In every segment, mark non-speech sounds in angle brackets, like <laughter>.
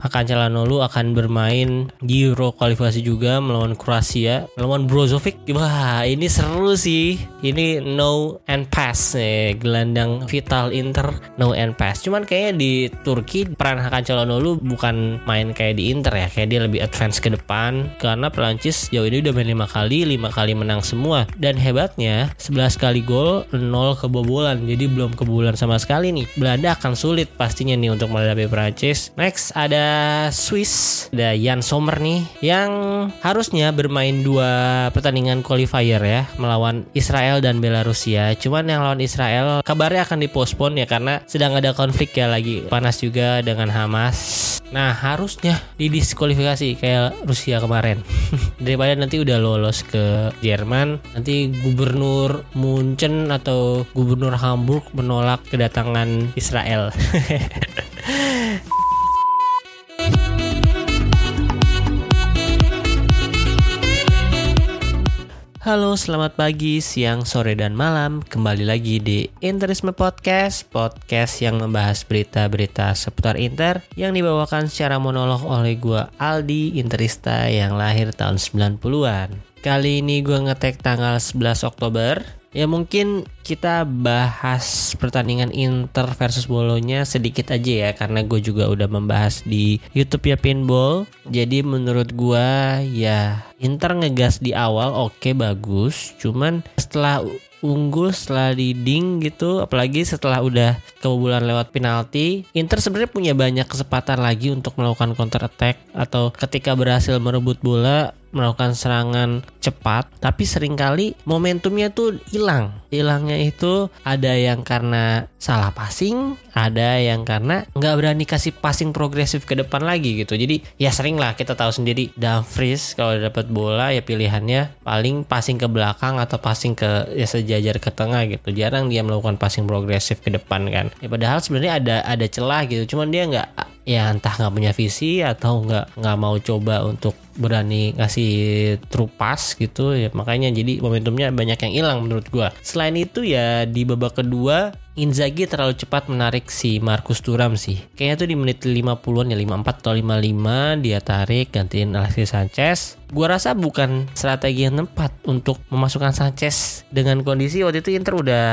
Hakan Calhanoglu akan bermain di Euro kualifikasi juga melawan Kroasia, melawan Brozovic. Wah, ini seru sih. Ini no and pass nih, gelandang vital Inter no and pass. Cuman kayaknya di Turki peran Hakan Calhanoglu bukan main kayak di Inter ya, kayak dia lebih advance ke depan karena Perancis jauh ini udah main lima kali, lima kali menang semua. Dan hebatnya 11 kali gol, 0 kebobolan. Jadi belum kebobolan sama sekali nih. Belanda akan sulit pastinya nih untuk menghadapi Perancis. Next ada Swiss, ada Jan Sommer nih yang harusnya bermain dua pertandingan qualifier ya melawan Israel dan Belarusia. Cuman yang lawan Israel kabarnya akan dipospon ya karena sedang ada konflik ya lagi panas juga dengan Hamas. Nah harusnya didiskualifikasi kayak Rusia kemarin <laughs> daripada nanti udah lolos ke Jerman nanti gubernur Munchen atau gubernur Hamburg menolak kedatangan Israel. <laughs> Halo, selamat pagi, siang, sore, dan malam. Kembali lagi di Interisme Podcast, podcast yang membahas berita-berita seputar Inter yang dibawakan secara monolog oleh gue Aldi Interista yang lahir tahun 90-an. Kali ini gue ngetek tanggal 11 Oktober Ya mungkin kita bahas pertandingan Inter versus Bolonya sedikit aja ya karena gue juga udah membahas di YouTube ya Pinball. Jadi menurut gue ya Inter ngegas di awal oke okay, bagus, cuman setelah unggul setelah leading gitu apalagi setelah udah kebobolan lewat penalti Inter sebenarnya punya banyak kesempatan lagi untuk melakukan counter attack atau ketika berhasil merebut bola melakukan serangan cepat tapi sering kali momentumnya tuh hilang. Hilangnya itu ada yang karena salah passing ada yang karena nggak berani kasih passing progresif ke depan lagi gitu. Jadi ya sering lah kita tahu sendiri Dumfries kalau dapat bola ya pilihannya paling passing ke belakang atau passing ke ya sejajar ke tengah gitu. Jarang dia melakukan passing progresif ke depan kan. Ya padahal sebenarnya ada ada celah gitu cuman dia nggak ya entah nggak punya visi atau nggak nggak mau coba untuk berani ngasih true pass gitu ya makanya jadi momentumnya banyak yang hilang menurut gua selain itu ya di babak kedua Inzaghi terlalu cepat menarik si Marcus Thuram sih. Kayaknya tuh di menit 50-an ya 54 atau 55 dia tarik gantiin Alexis Sanchez. Gua rasa bukan strategi yang tepat untuk memasukkan Sanchez dengan kondisi waktu itu Inter udah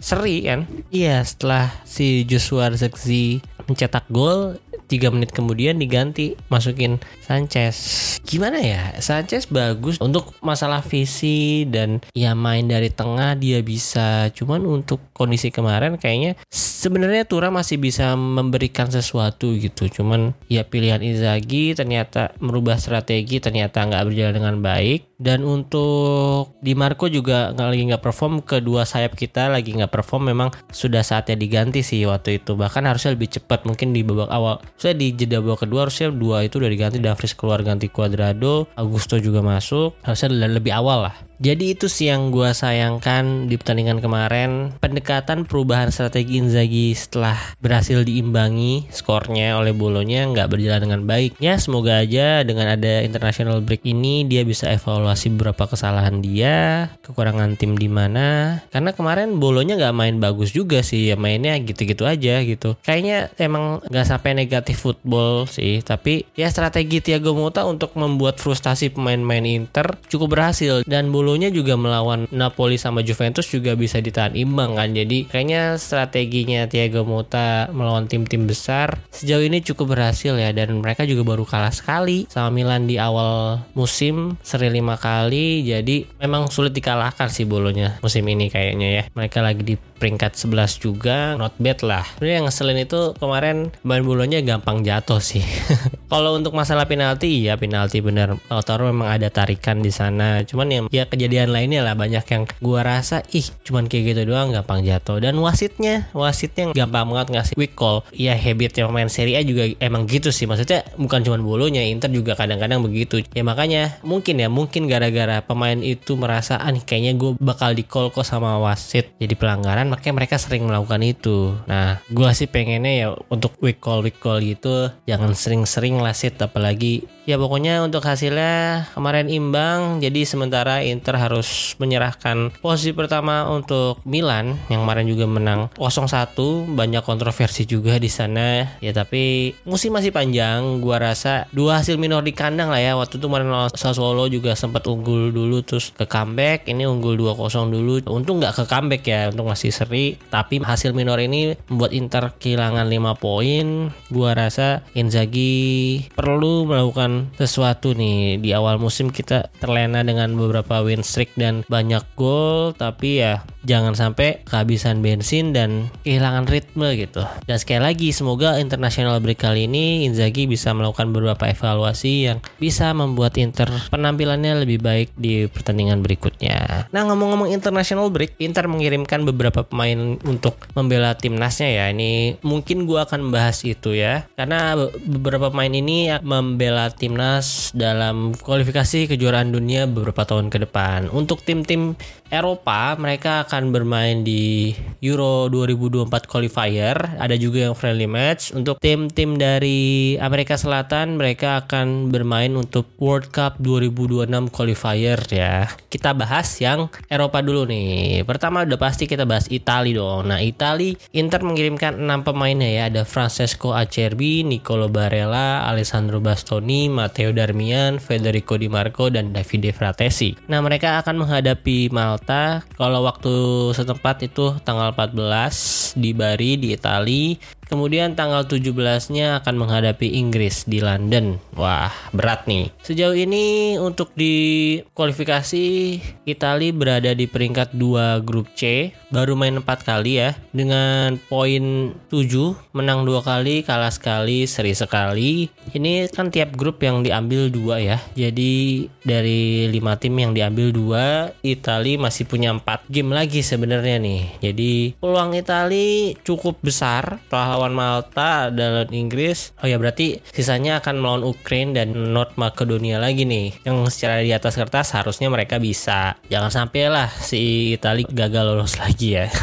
seri kan. Iya, setelah si Joshua Zirkzee mencetak gol 3 menit kemudian diganti masukin Sanchez. Gimana ya? Sanchez bagus untuk masalah visi dan ya main dari tengah dia bisa. Cuman untuk kondisi kemarin kayaknya sebenarnya Tura masih bisa memberikan sesuatu gitu. Cuman ya pilihan Inzaghi ternyata merubah strategi ternyata nggak berjalan dengan baik. Dan untuk Di Marco juga nggak lagi nggak perform kedua sayap kita lagi nggak perform memang sudah saatnya diganti sih waktu itu. Bahkan harusnya lebih cepat mungkin di babak awal. Saya di jeda babak kedua harusnya dua itu udah diganti Davris keluar ganti Cuadrado Augusto juga masuk. Harusnya lebih awal lah. Jadi itu sih yang gue sayangkan di pertandingan kemarin. Pendekatan perubahan strategi Inzaghi setelah berhasil diimbangi skornya oleh Bolonya nggak berjalan dengan baik. Ya semoga aja dengan ada international break ini dia bisa evaluasi beberapa kesalahan dia, kekurangan tim di mana. Karena kemarin Bolonya nggak main bagus juga sih, ya mainnya gitu-gitu aja gitu. Kayaknya emang nggak sampai negatif football sih, tapi ya strategi Thiago Motta untuk membuat frustasi pemain-pemain Inter cukup berhasil dan Bolo dulunya juga melawan Napoli sama Juventus juga bisa ditahan imbang kan. Jadi kayaknya strateginya Thiago Motta melawan tim-tim besar sejauh ini cukup berhasil ya dan mereka juga baru kalah sekali sama Milan di awal musim seri lima kali. Jadi memang sulit dikalahkan sih bolonya musim ini kayaknya ya. Mereka lagi di peringkat 11 juga not bad lah. Sebenarnya yang ngeselin itu kemarin main bolonya gampang jatuh sih. <laughs> Kalau untuk masalah penalti ya penalti benar. Lautaro memang ada tarikan di sana. Cuman yang ya kejadian lainnya lah banyak yang gua rasa ih cuman kayak gitu doang gampang jatuh dan wasitnya wasitnya gampang banget ngasih quick call. Ya habitnya pemain Serie A juga emang gitu sih. Maksudnya bukan cuman bolonya Inter juga kadang-kadang begitu. Ya makanya mungkin ya mungkin gara-gara pemain itu merasa ah nih kayaknya gue bakal di call kok sama wasit jadi pelanggaran makanya mereka sering melakukan itu. Nah gue sih pengennya ya untuk week call week call gitu jangan sering-sering ngelasit apalagi ya pokoknya untuk hasilnya kemarin imbang jadi sementara Inter harus menyerahkan posisi pertama untuk Milan yang kemarin juga menang 0-1 banyak kontroversi juga di sana. Ya tapi musim masih panjang. Gua rasa dua hasil minor di kandang lah ya. Waktu itu kemarin Sassuolo juga sempat unggul dulu terus ke comeback. Ini unggul 2-0 dulu. Untung nggak ke comeback ya untuk masih seri tapi hasil minor ini membuat Inter kehilangan 5 poin. Gua rasa Inzaghi perlu melakukan sesuatu nih. Di awal musim kita terlena dengan beberapa win streak dan banyak gol tapi ya jangan sampai kehabisan bensin dan kehilangan ritme gitu. Dan sekali lagi semoga international break kali ini Inzaghi bisa melakukan beberapa evaluasi yang bisa membuat Inter penampilannya lebih baik di pertandingan berikutnya. Nah ngomong-ngomong international break, Inter mengirimkan beberapa pemain untuk membela timnasnya ya. Ini mungkin gua akan membahas itu ya, karena beberapa pemain ini membela timnas dalam kualifikasi kejuaraan dunia beberapa tahun ke depan. Untuk tim-tim Eropa mereka akan bermain di Euro 2024 qualifier, ada juga yang friendly match. Untuk tim-tim dari Amerika Selatan mereka akan bermain untuk World Cup 2026 qualifier ya. Kita bahas yang Eropa dulu nih. Pertama udah pasti kita bahas Italia dong. Nah, Italia Inter mengirimkan 6 pemainnya ya. Ada Francesco Acerbi, Nicolo Barella, Alessandro Bastoni, Matteo Darmian, Federico Di Marco dan Davide Fratesi. Nah, mereka akan menghadapi Malta Malta kalau waktu setempat itu tanggal 14 di Bari di Italia Kemudian tanggal 17-nya akan menghadapi Inggris di London. Wah, berat nih. Sejauh ini untuk di kualifikasi Italia berada di peringkat 2 grup C, baru main 4 kali ya dengan poin 7, menang 2 kali, kalah sekali, seri sekali. Ini kan tiap grup yang diambil dua ya. Jadi dari 5 tim yang diambil dua, Italia masih punya 4 game lagi sebenarnya nih. Jadi peluang Italia cukup besar lawan Malta dan Inggris. Oh ya berarti sisanya akan melawan Ukraina dan North Makedonia lagi nih. Yang secara di atas kertas harusnya mereka bisa. Jangan sampai lah si Italia gagal lolos lagi ya. <laughs>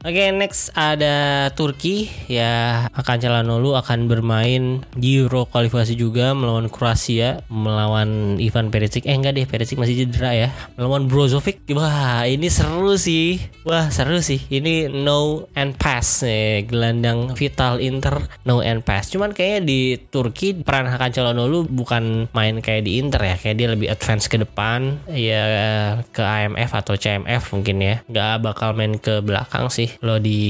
Oke okay, next ada Turki ya akan Calhanoglu akan bermain di Euro kualifikasi juga melawan Kroasia melawan Ivan Perisic eh enggak deh Perisic masih cedera ya melawan Brozovic wah ini seru sih wah seru sih ini no and pass nih gelandang vital Inter no and pass cuman kayaknya di Turki peran Hakan Calhanoglu bukan main kayak di Inter ya kayak dia lebih advance ke depan ya ke AMF atau CMF mungkin ya nggak bakal main ke belakang sih lo di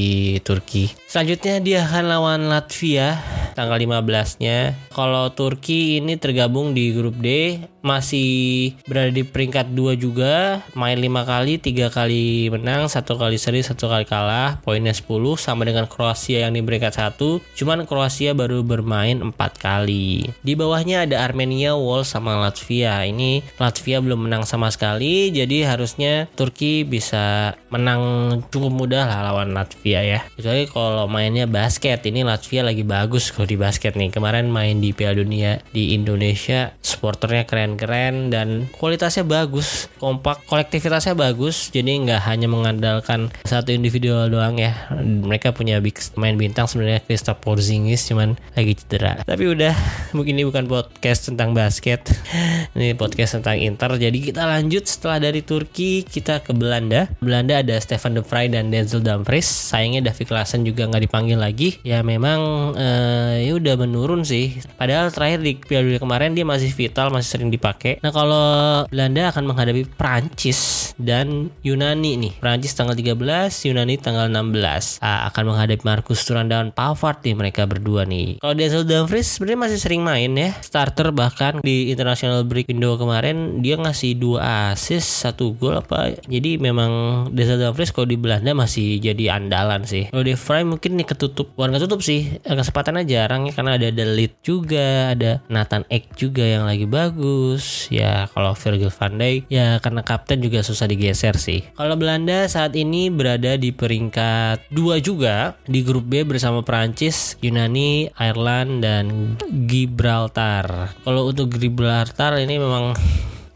Turki. Selanjutnya dia akan lawan Latvia tanggal 15-nya. Kalau Turki ini tergabung di grup D masih berada di peringkat 2 juga, main 5 kali, 3 kali menang, satu kali seri, satu kali kalah, poinnya 10 sama dengan Kroasia yang di peringkat 1. Cuman Kroasia baru bermain 4 kali. Di bawahnya ada Armenia, Wall sama Latvia. Ini Latvia belum menang sama sekali, jadi harusnya Turki bisa menang cukup mudah lah lawan Latvia ya. Kecuali kalau mainnya basket, ini Latvia lagi bagus kalau di basket nih. Kemarin main di Piala Dunia di Indonesia, supporternya keren-keren dan kualitasnya bagus, kompak, kolektivitasnya bagus. Jadi nggak hanya mengandalkan satu individual doang ya. Mereka punya big main bintang sebenarnya Kristaps Porzingis cuman lagi cedera. Tapi udah, mungkin ini bukan podcast tentang basket. <laughs> ini podcast tentang Inter. Jadi kita lanjut setelah dari Turki kita ke Belanda. Belanda ada Stefan De Vrij dan Denzel Dumfries. Sayangnya David Klaassen juga nggak dipanggil lagi. Ya memang uh, ya udah menurun sih. Padahal terakhir di Piala Dunia kemarin dia masih vital, masih sering dipakai. Nah kalau Belanda akan menghadapi Prancis dan Yunani nih. Prancis tanggal 13, Yunani tanggal 16. Uh, akan menghadapi Marcus Thuram dan Pavard nih mereka berdua nih. Kalau Denzel Dumfries sebenarnya masih sering main ya. Starter bahkan di International Break Indo kemarin dia ngasih dua assist, satu gol apa. Jadi memang Denzel Dumfries kalau di Belanda masih jadi andalan sih. Kalau di Fry mungkin nih ketutup, bukan ketutup sih, kesempatannya jarang ya karena ada Delit juga, ada Nathan Ek juga yang lagi bagus. Ya kalau Virgil van Dijk ya karena kapten juga susah digeser sih. Kalau Belanda saat ini berada di peringkat 2 juga di grup B bersama Prancis, Yunani, Ireland dan Gibraltar. Kalau untuk Gibraltar ini memang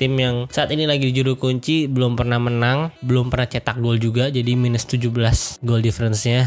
tim yang saat ini lagi di juru kunci belum pernah menang, belum pernah cetak gol juga jadi minus 17 gol difference-nya.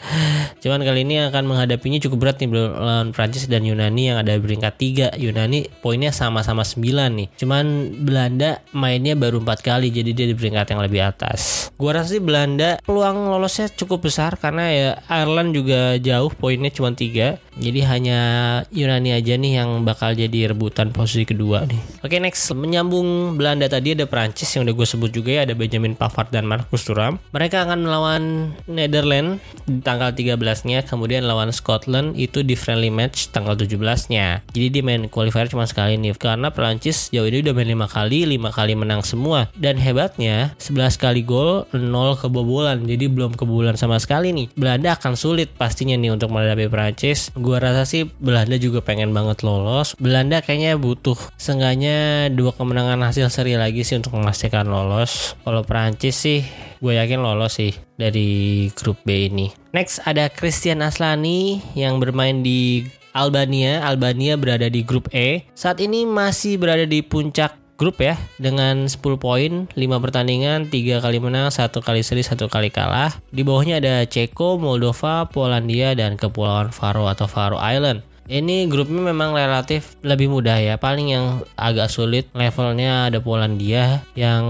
<laughs> Cuman kali ini akan menghadapinya cukup berat nih lawan Prancis dan Yunani yang ada di peringkat 3. Yunani poinnya sama-sama 9 nih. Cuman Belanda mainnya baru 4 kali jadi dia di peringkat yang lebih atas. Gua rasa sih Belanda peluang lolosnya cukup besar karena ya Ireland juga jauh poinnya cuma 3. Jadi hanya Yunani aja nih yang bakal jadi rebutan posisi kedua nih. Oke next menyambung Belanda tadi ada Prancis yang udah gue sebut juga ya ada Benjamin Pavard dan Marcus Thuram. Mereka akan melawan Netherlands di tanggal 13-nya, kemudian lawan Scotland itu di friendly match tanggal 17-nya. Jadi dia main qualifier cuma sekali nih karena Prancis jauh ini udah main 5 kali, 5 kali menang semua. Dan hebatnya 11 kali gol, 0 kebobolan. Jadi belum kebobolan sama sekali nih. Belanda akan sulit pastinya nih untuk menghadapi Prancis Gua rasa sih Belanda juga pengen banget lolos. Belanda kayaknya butuh seenggaknya dua kemenangan hasil seri lagi sih untuk memastikan lolos. Kalau Prancis sih gue yakin lolos sih dari grup B ini. Next ada Christian Aslani yang bermain di Albania. Albania berada di grup E. Saat ini masih berada di puncak grup ya dengan 10 poin, 5 pertandingan, 3 kali menang, 1 kali seri, 1 kali kalah. Di bawahnya ada Ceko, Moldova, Polandia dan Kepulauan Faro atau Faro Island. Ini grupnya memang relatif lebih mudah ya. Paling yang agak sulit levelnya ada Polandia yang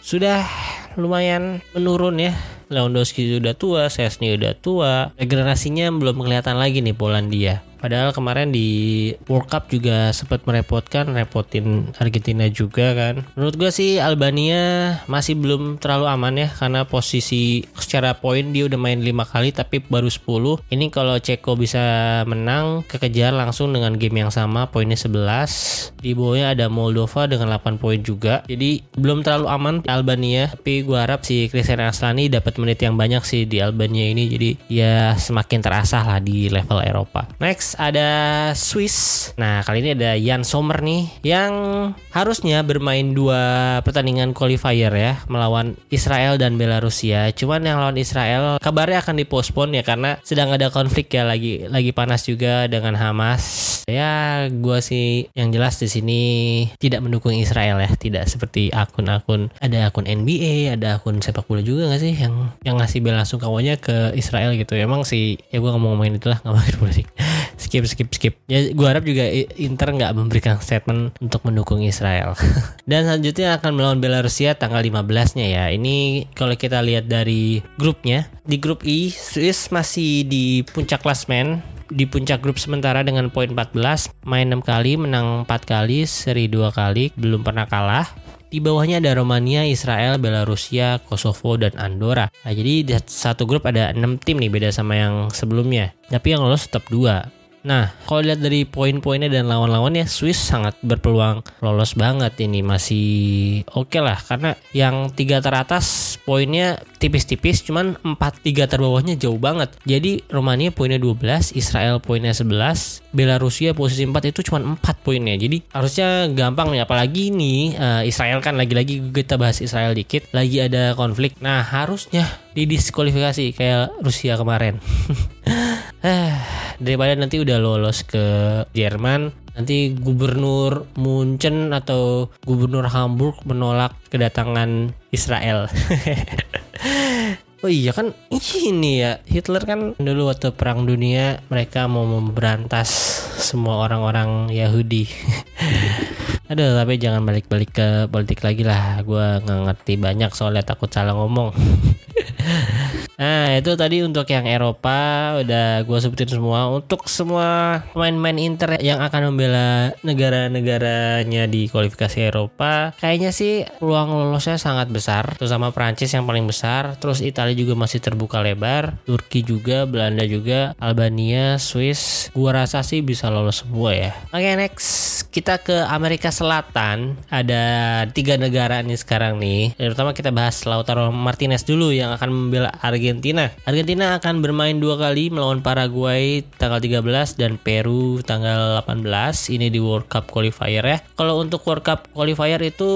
sudah lumayan menurun ya. Lewandowski sudah tua, Sesni sudah tua. Regenerasinya belum kelihatan lagi nih Polandia. Padahal kemarin di World Cup juga sempat merepotkan, repotin Argentina juga kan. Menurut gue sih Albania masih belum terlalu aman ya karena posisi secara poin dia udah main 5 kali tapi baru 10. Ini kalau Ceko bisa menang kekejar langsung dengan game yang sama poinnya 11. Di bawahnya ada Moldova dengan 8 poin juga. Jadi belum terlalu aman Albania tapi gue harap si Christian Aslani dapat menit yang banyak sih di Albania ini jadi ya semakin terasah lah di level Eropa. Next ada Swiss. Nah, kali ini ada Jan Sommer nih yang harusnya bermain dua pertandingan qualifier ya melawan Israel dan Belarusia. Cuman yang lawan Israel kabarnya akan dipospon ya karena sedang ada konflik ya lagi lagi panas juga dengan Hamas. Ya, gua sih yang jelas di sini tidak mendukung Israel ya, tidak seperti akun-akun ada akun NBA, ada akun sepak bola juga gak sih yang yang ngasih bela sungkawanya ke Israel gitu. Emang sih ya gua ngomong ngomongin itulah <laughs> nggak mau politik skip skip skip ya gue harap juga Inter nggak memberikan statement untuk mendukung Israel <laughs> dan selanjutnya akan melawan Belarusia tanggal 15 nya ya ini kalau kita lihat dari grupnya di grup E Swiss masih di puncak klasmen di puncak grup sementara dengan poin 14, main 6 kali, menang 4 kali, seri 2 kali, belum pernah kalah. Di bawahnya ada Romania, Israel, Belarusia, Kosovo, dan Andorra. Nah, jadi di satu grup ada 6 tim nih beda sama yang sebelumnya. Tapi yang lolos tetap 2. Nah, kalau lihat dari poin-poinnya dan lawan-lawannya, Swiss sangat berpeluang lolos banget ini masih oke okay lah karena yang tiga teratas poinnya tipis-tipis, cuman empat tiga terbawahnya jauh banget. Jadi Romania poinnya 12, Israel poinnya 11, Belarusia posisi 4 itu cuma 4 poinnya. Jadi harusnya gampang nih apalagi nih uh, Israel kan lagi-lagi kita bahas Israel dikit, lagi ada konflik. Nah, harusnya didiskualifikasi kayak Rusia kemarin. <laughs> Daripada nanti udah lolos ke Jerman nanti gubernur Munchen atau gubernur Hamburg menolak kedatangan Israel <laughs> Oh iya kan ini ya Hitler kan dulu waktu perang dunia mereka mau memberantas semua orang-orang Yahudi. <laughs> Aduh tapi jangan balik-balik ke politik lagi lah. Gue nggak ngerti banyak soalnya takut salah ngomong. <laughs> Nah itu tadi untuk yang Eropa udah gue sebutin semua. Untuk semua pemain-pemain Inter yang akan membela negara-negaranya di kualifikasi Eropa Kayaknya sih peluang lolosnya sangat besar. Terutama Prancis yang paling besar. Terus Italia juga masih terbuka lebar. Turki juga, Belanda juga, Albania, Swiss. Gue rasa sih bisa lolos semua ya. Oke okay, next. Kita ke Amerika Selatan. Ada tiga negara nih sekarang nih. Terutama kita bahas Lautaro Martinez dulu yang akan membela Argentina Argentina. Argentina akan bermain dua kali melawan Paraguay tanggal 13 dan Peru tanggal 18. Ini di World Cup qualifier ya. Kalau untuk World Cup qualifier itu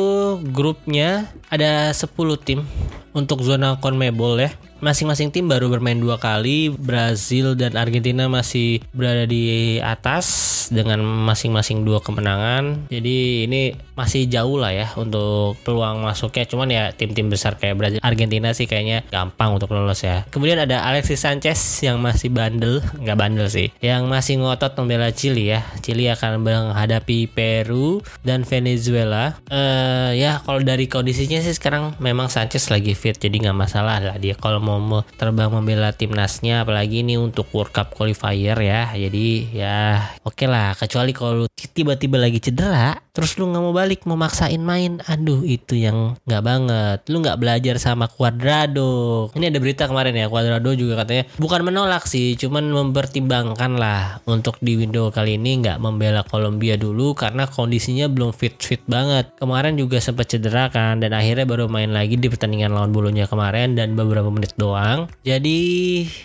grupnya ada 10 tim untuk zona CONMEBOL ya. Masing-masing tim baru bermain dua kali. Brazil dan Argentina masih berada di atas dengan masing-masing dua kemenangan. Jadi ini masih jauh lah ya untuk peluang masuknya. Cuman ya tim-tim besar kayak Brazil, Argentina sih kayaknya gampang untuk lolos ya. Kemudian ada Alexis Sanchez yang masih bandel, nggak bandel sih, yang masih ngotot membela Chili ya. Chili akan menghadapi Peru dan Venezuela. Eh ya kalau dari kondisinya sih sekarang memang Sanchez lagi fit jadi nggak masalah lah dia kalau mau terbang membela timnasnya apalagi ini untuk World Cup qualifier ya. Jadi ya oke okay lah kecuali kalau tiba-tiba lagi cedera terus lu nggak mau balik mau maksain main. Aduh itu yang nggak banget. Lu nggak belajar sama Cuadrado. Ini ada berita kemarin ya Cuadrado juga katanya bukan menolak sih cuman mempertimbangkan lah untuk di window kali ini nggak membela Kolombia dulu karena kondisinya belum fit fit banget. Kemarin juga sempat cedera kan dan akhirnya baru main lagi di pertandingan lawan bulunya kemarin dan beberapa menit doang. Jadi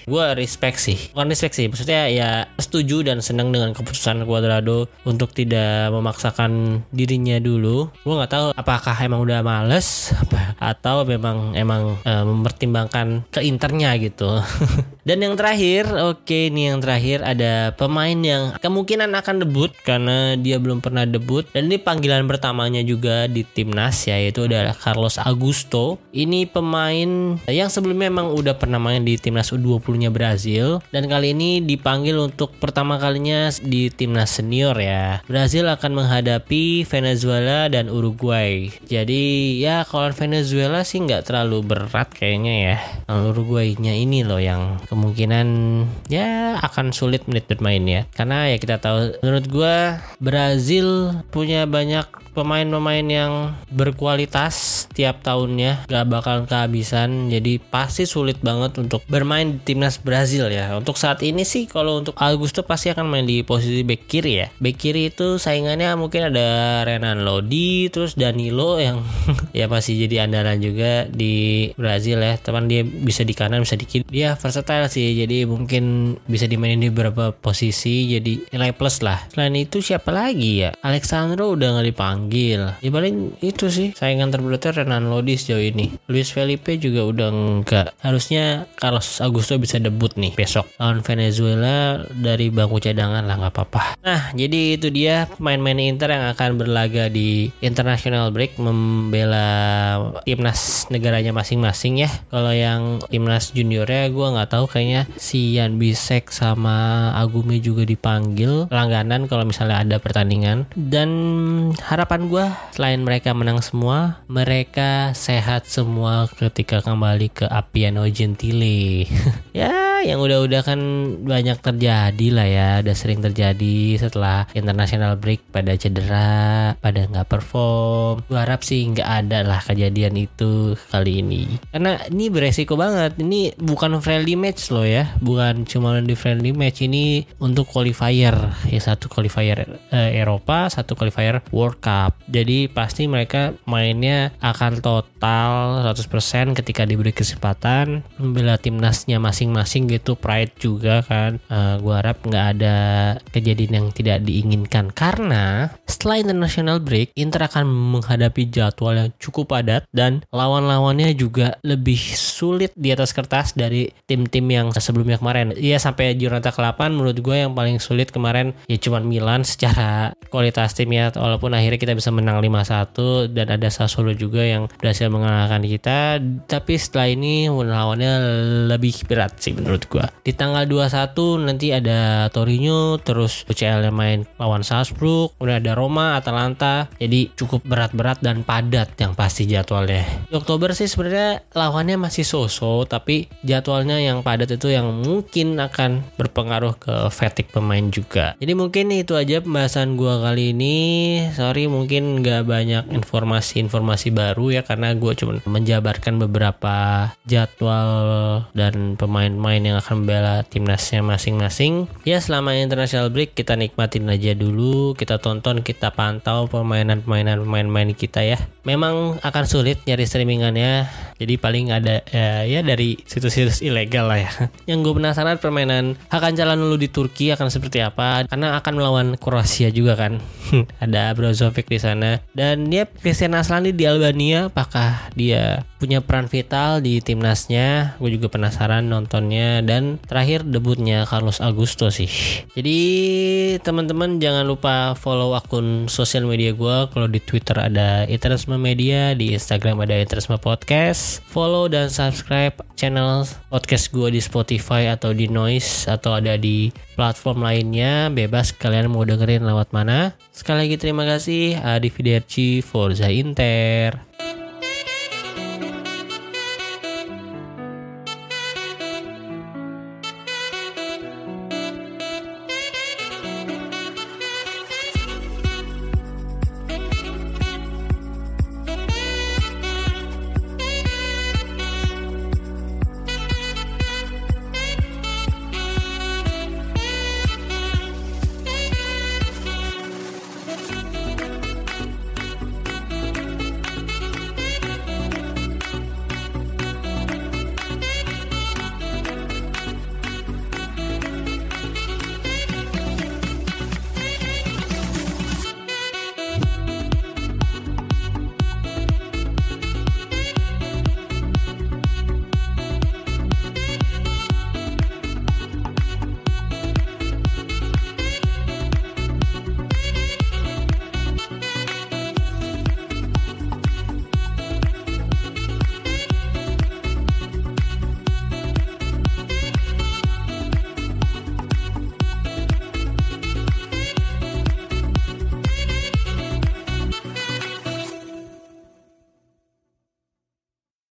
gue respect sih. Bukan respect sih maksudnya ya setuju dan senang dengan keputusan Cuadrado untuk tidak memaksakan dirinya dulu gue nggak tahu apakah emang udah males <laughs> atau memang emang e, mempertimbangkan keinternya gitu. <laughs> Dan yang terakhir oke okay, ini yang terakhir ada pemain yang kemungkinan akan debut karena dia belum pernah debut. Dan ini panggilan pertamanya juga di timnas yaitu adalah Carlos Augusto. Ini pemain yang sebelumnya memang udah pernah main di timnas U20 nya Brazil. Dan kali ini dipanggil untuk pertama kalinya di timnas senior ya. Brazil akan menghadapi Venezuela dan Uruguay. Jadi ya kalau Venezuela sih nggak terlalu berat kayaknya ya. Uruguay-nya ini loh yang kemungkinan ya akan sulit menit bermain ya. Karena ya kita tahu menurut gue Brazil punya banyak pemain-pemain yang berkualitas tiap tahunnya gak bakal kehabisan jadi pasti sulit banget untuk bermain di timnas Brazil ya untuk saat ini sih kalau untuk Augusto pasti akan main di posisi back kiri ya back kiri itu saingannya mungkin ada Renan Lodi terus Danilo yang <laughs> ya masih jadi andalan juga di Brazil ya. Teman dia bisa di kanan bisa di kiri. Dia versatile sih jadi mungkin bisa dimainin di beberapa posisi jadi nilai plus lah. Selain itu siapa lagi ya? Alexandro udah nggak dipanggil. Ya paling itu sih saingan terberatnya Renan Lodi sejauh ini. Luis Felipe juga udah enggak harusnya Carlos Augusto bisa debut nih besok. Lawan Venezuela dari bangku cadangan lah nggak apa-apa. Nah jadi itu dia pemain-pemain Inter yang akan berlaga di international break membela timnas negaranya masing-masing ya. Kalau yang timnas juniornya gue nggak tahu kayaknya si Yan Bisek sama Agumi juga dipanggil langganan kalau misalnya ada pertandingan. Dan harapan harapan gue selain mereka menang semua, mereka sehat semua ketika kembali ke Apiano Gentile. <laughs> ya, yang udah-udah kan banyak terjadi lah ya, udah sering terjadi setelah international break pada cedera, pada nggak perform. Gue harap sih nggak ada lah kejadian itu kali ini. Karena ini beresiko banget. Ini bukan friendly match loh ya, bukan cuma di friendly match ini untuk qualifier. Ya satu qualifier eh, Eropa, satu qualifier World Cup. Jadi pasti mereka mainnya akan total 100% ketika diberi kesempatan membela timnasnya masing-masing gitu pride juga kan. Uh, gua harap nggak ada kejadian yang tidak diinginkan karena setelah international break Inter akan menghadapi jadwal yang cukup padat dan lawan-lawannya juga lebih sulit di atas kertas dari tim-tim yang sebelumnya kemarin. Iya sampai Giornata ke-8 menurut gue yang paling sulit kemarin ya cuman Milan secara kualitas timnya walaupun akhirnya kita bisa menang 5-1 dan ada Sassuolo juga yang berhasil mengalahkan kita tapi setelah ini lawannya lebih berat sih menurut gua. Di tanggal 21 nanti ada Torino terus UCL yang main lawan Salzburg kemudian ada Roma Atalanta. Jadi cukup berat-berat dan padat yang pasti jadwalnya. Di Oktober sih sebenarnya lawannya masih so-so tapi jadwalnya yang padat itu yang mungkin akan berpengaruh ke fatigue pemain juga. Jadi mungkin itu aja pembahasan gua kali ini. Sorry mungkin nggak banyak informasi-informasi baru ya karena gue cuma menjabarkan beberapa jadwal dan pemain-pemain yang yang akan membela timnasnya masing-masing. Ya selama international break kita nikmatin aja dulu, kita tonton, kita pantau permainan-permainan pemain-pemain kita ya. Memang akan sulit nyari streamingannya, jadi paling ada ya, ya dari situs-situs ilegal lah ya. <laughs> Yang gue penasaran permainan akan jalan dulu di Turki akan seperti apa, karena akan melawan Kroasia juga kan. <laughs> ada Brozovic di sana dan dia Christian Aslani di Albania, apakah dia punya peran vital di timnasnya? Gue juga penasaran nontonnya dan terakhir debutnya Carlos Augusto sih. Jadi teman-teman jangan lupa follow akun sosial media gue. Kalau di Twitter ada Interisme Media, di Instagram ada Interisme Podcast. Follow dan subscribe channel podcast gue di Spotify atau di Noise atau ada di platform lainnya. Bebas kalian mau dengerin lewat mana. Sekali lagi terima kasih. Adi Fiderci, Forza Inter.